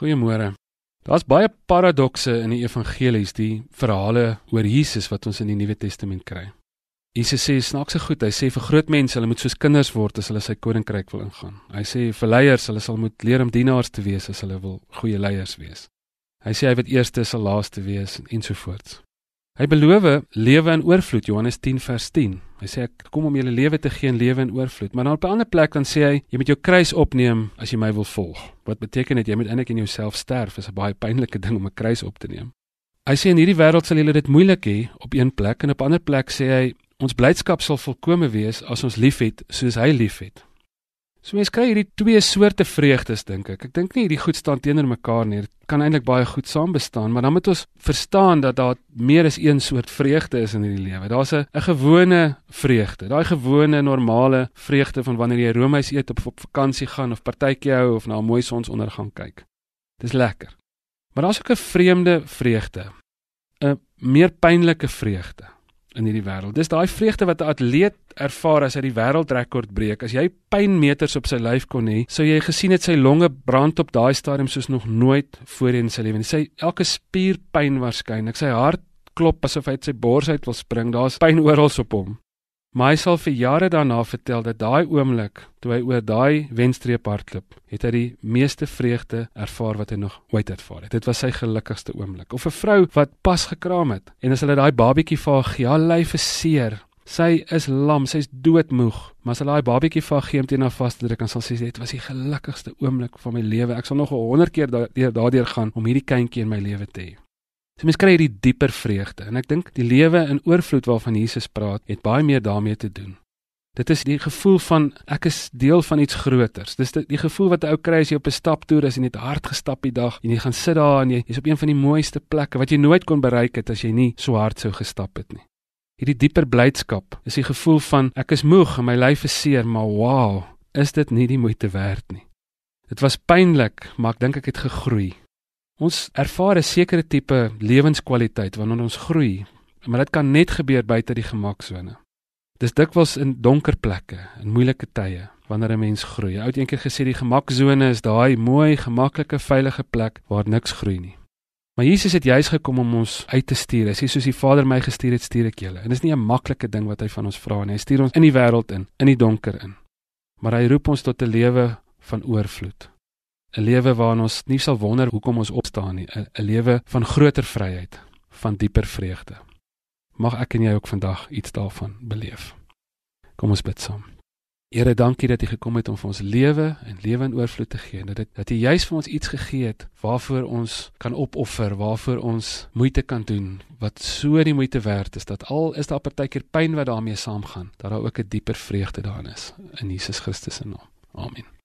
Goeiemôre. Daar's baie paradokse in die evangelies, die verhale oor Jesus wat ons in die Nuwe Testament kry. Jesus sê snaakse goed, hy sê vir groot mense, hulle moet soos kinders word as hulle sy koninkryk wil ingaan. Hy sê vir leiers, hulle sal moet leer om dienaars te wees as hulle wil goeie leiers wees. Hy sê hy wat eerste sal laaste wees en so voort. Hy beloof lewe in oorvloed Johannes 10 vers 10. Hy sê ek kom om julle lewe te gee en lewe in oorvloed. Maar dan op 'n ander plek dan sê hy jy moet jou kruis opneem as jy my wil volg. Wat beteken dit jy moet eintlik in jouself sterf? Is 'n baie pynlike ding om 'n kruis op te neem. Hy sê in hierdie wêreld sal julle dit moeilik hê op een plek en op 'n ander plek sê hy ons blydskap sal volkome wees as ons liefhet soos hy liefhet. So mens kry hierdie twee soorte vreugdes dink ek. Ek dink nie hierdie goed staan teenoor mekaar nie. Dit kan eintlik baie goed saam bestaan, maar dan moet ons verstaan dat daar meer as een soort vreugde is in hierdie lewe. Daar's 'n gewone vreugde. Daai gewone normale vreugde van wanneer jy roomys eet of op vakansie gaan of partytjie hou of na 'n mooi sonsondergang kyk. Dis lekker. Maar daar's ook 'n vreemde vreugde. 'n meer pynlike vreugde in hierdie wêreld. Dis daai vreugde wat 'n atleet ervaar as hy die wêreldrekord breek. As jy pynmeters op sy lyf kon hê, sou jy gesien het sy longe brand op daai stadium soos nog nooit voorheen in sy lewe. Sy elke spier pyn waarskynlik. Sy hart klop asof hy uit sy bors uit wil spring. Daar's pyn oral op hom. Maar hy sal vir jare daarna vertel dat daai oomblik toe hy oor daai wenstreep hardloop, het hy die meeste vreugde ervaar wat hy nog ooit ervaar het. Dit was sy gelukkigste oomblik. Of 'n vrou wat pas gekraam het en as hulle daai babietjie vir haar gee, haar lyf is seer. Sy is lam, sy's doodmoeg, maar as hulle daai babietjie vir haar gee om teen haar vas te druk, dan sal sy sê dit was die gelukkigste oomblik van my lewe. Ek sal nog 100 keer daardeur gaan om hierdie kindjie in my lewe te hê. So mens kry hierdie dieper vreugde en ek dink die lewe in oorvloed waarvan Jesus praat, het baie meer daarmee te doen. Dit is die gevoel van ek is deel van iets groters. Dis die, die gevoel wat 'n ou kry as jy op 'n staptoer is en jy het hard gestap die dag en jy gaan sit daar en jy is op een van die mooiste plekke wat jy nooit kon bereik het as jy nie so hard sou gestap het nie. Hierdie dieper blydskap is die gevoel van ek is moeg en my lyf is seer, maar wow, is dit nie die moeite werd nie. Dit was pynlik, maar ek dink ek het gegroei. Ons ervaar 'n sekere tipe lewenskwaliteit wanneer ons groei, maar dit kan net gebeur buite die gemaksone. Dis dikwels in donker plekke, in moeilike tye, wanneer 'n mens groei. Ou het eendag gesê die gemaksone is daai mooi, gemaklike, veilige plek waar niks groei nie. Maar Jesus het juis gekom om ons uit te stuur. Hy sê soos die Vader my gestuur het, stuur ek julle. En dis nie 'n maklike ding wat hy van ons vra nie. Hy stuur ons in die wêreld in, in die donker in. Maar hy roep ons tot 'n lewe van oorvloed. 'n lewe waarin ons nie sal wonder hoekom ons opstaan nie, 'n lewe van groter vryheid, van dieper vreugde. Mag ek en jy ook vandag iets daarvan beleef. Kom ons bid saam. Here, dankie dat U gekom het om vir ons lewe en lewe in oorvloed te gee. Dat dit dat U juis vir ons iets gegee het waarvoor ons kan opoffer, waarvoor ons moeite kan doen, wat so die moeite werd is dat al is daar partykeer pyn wat daarmee saamgaan, dat daar ook 'n dieper vreugde daarin is in Jesus Christus se naam. Amen.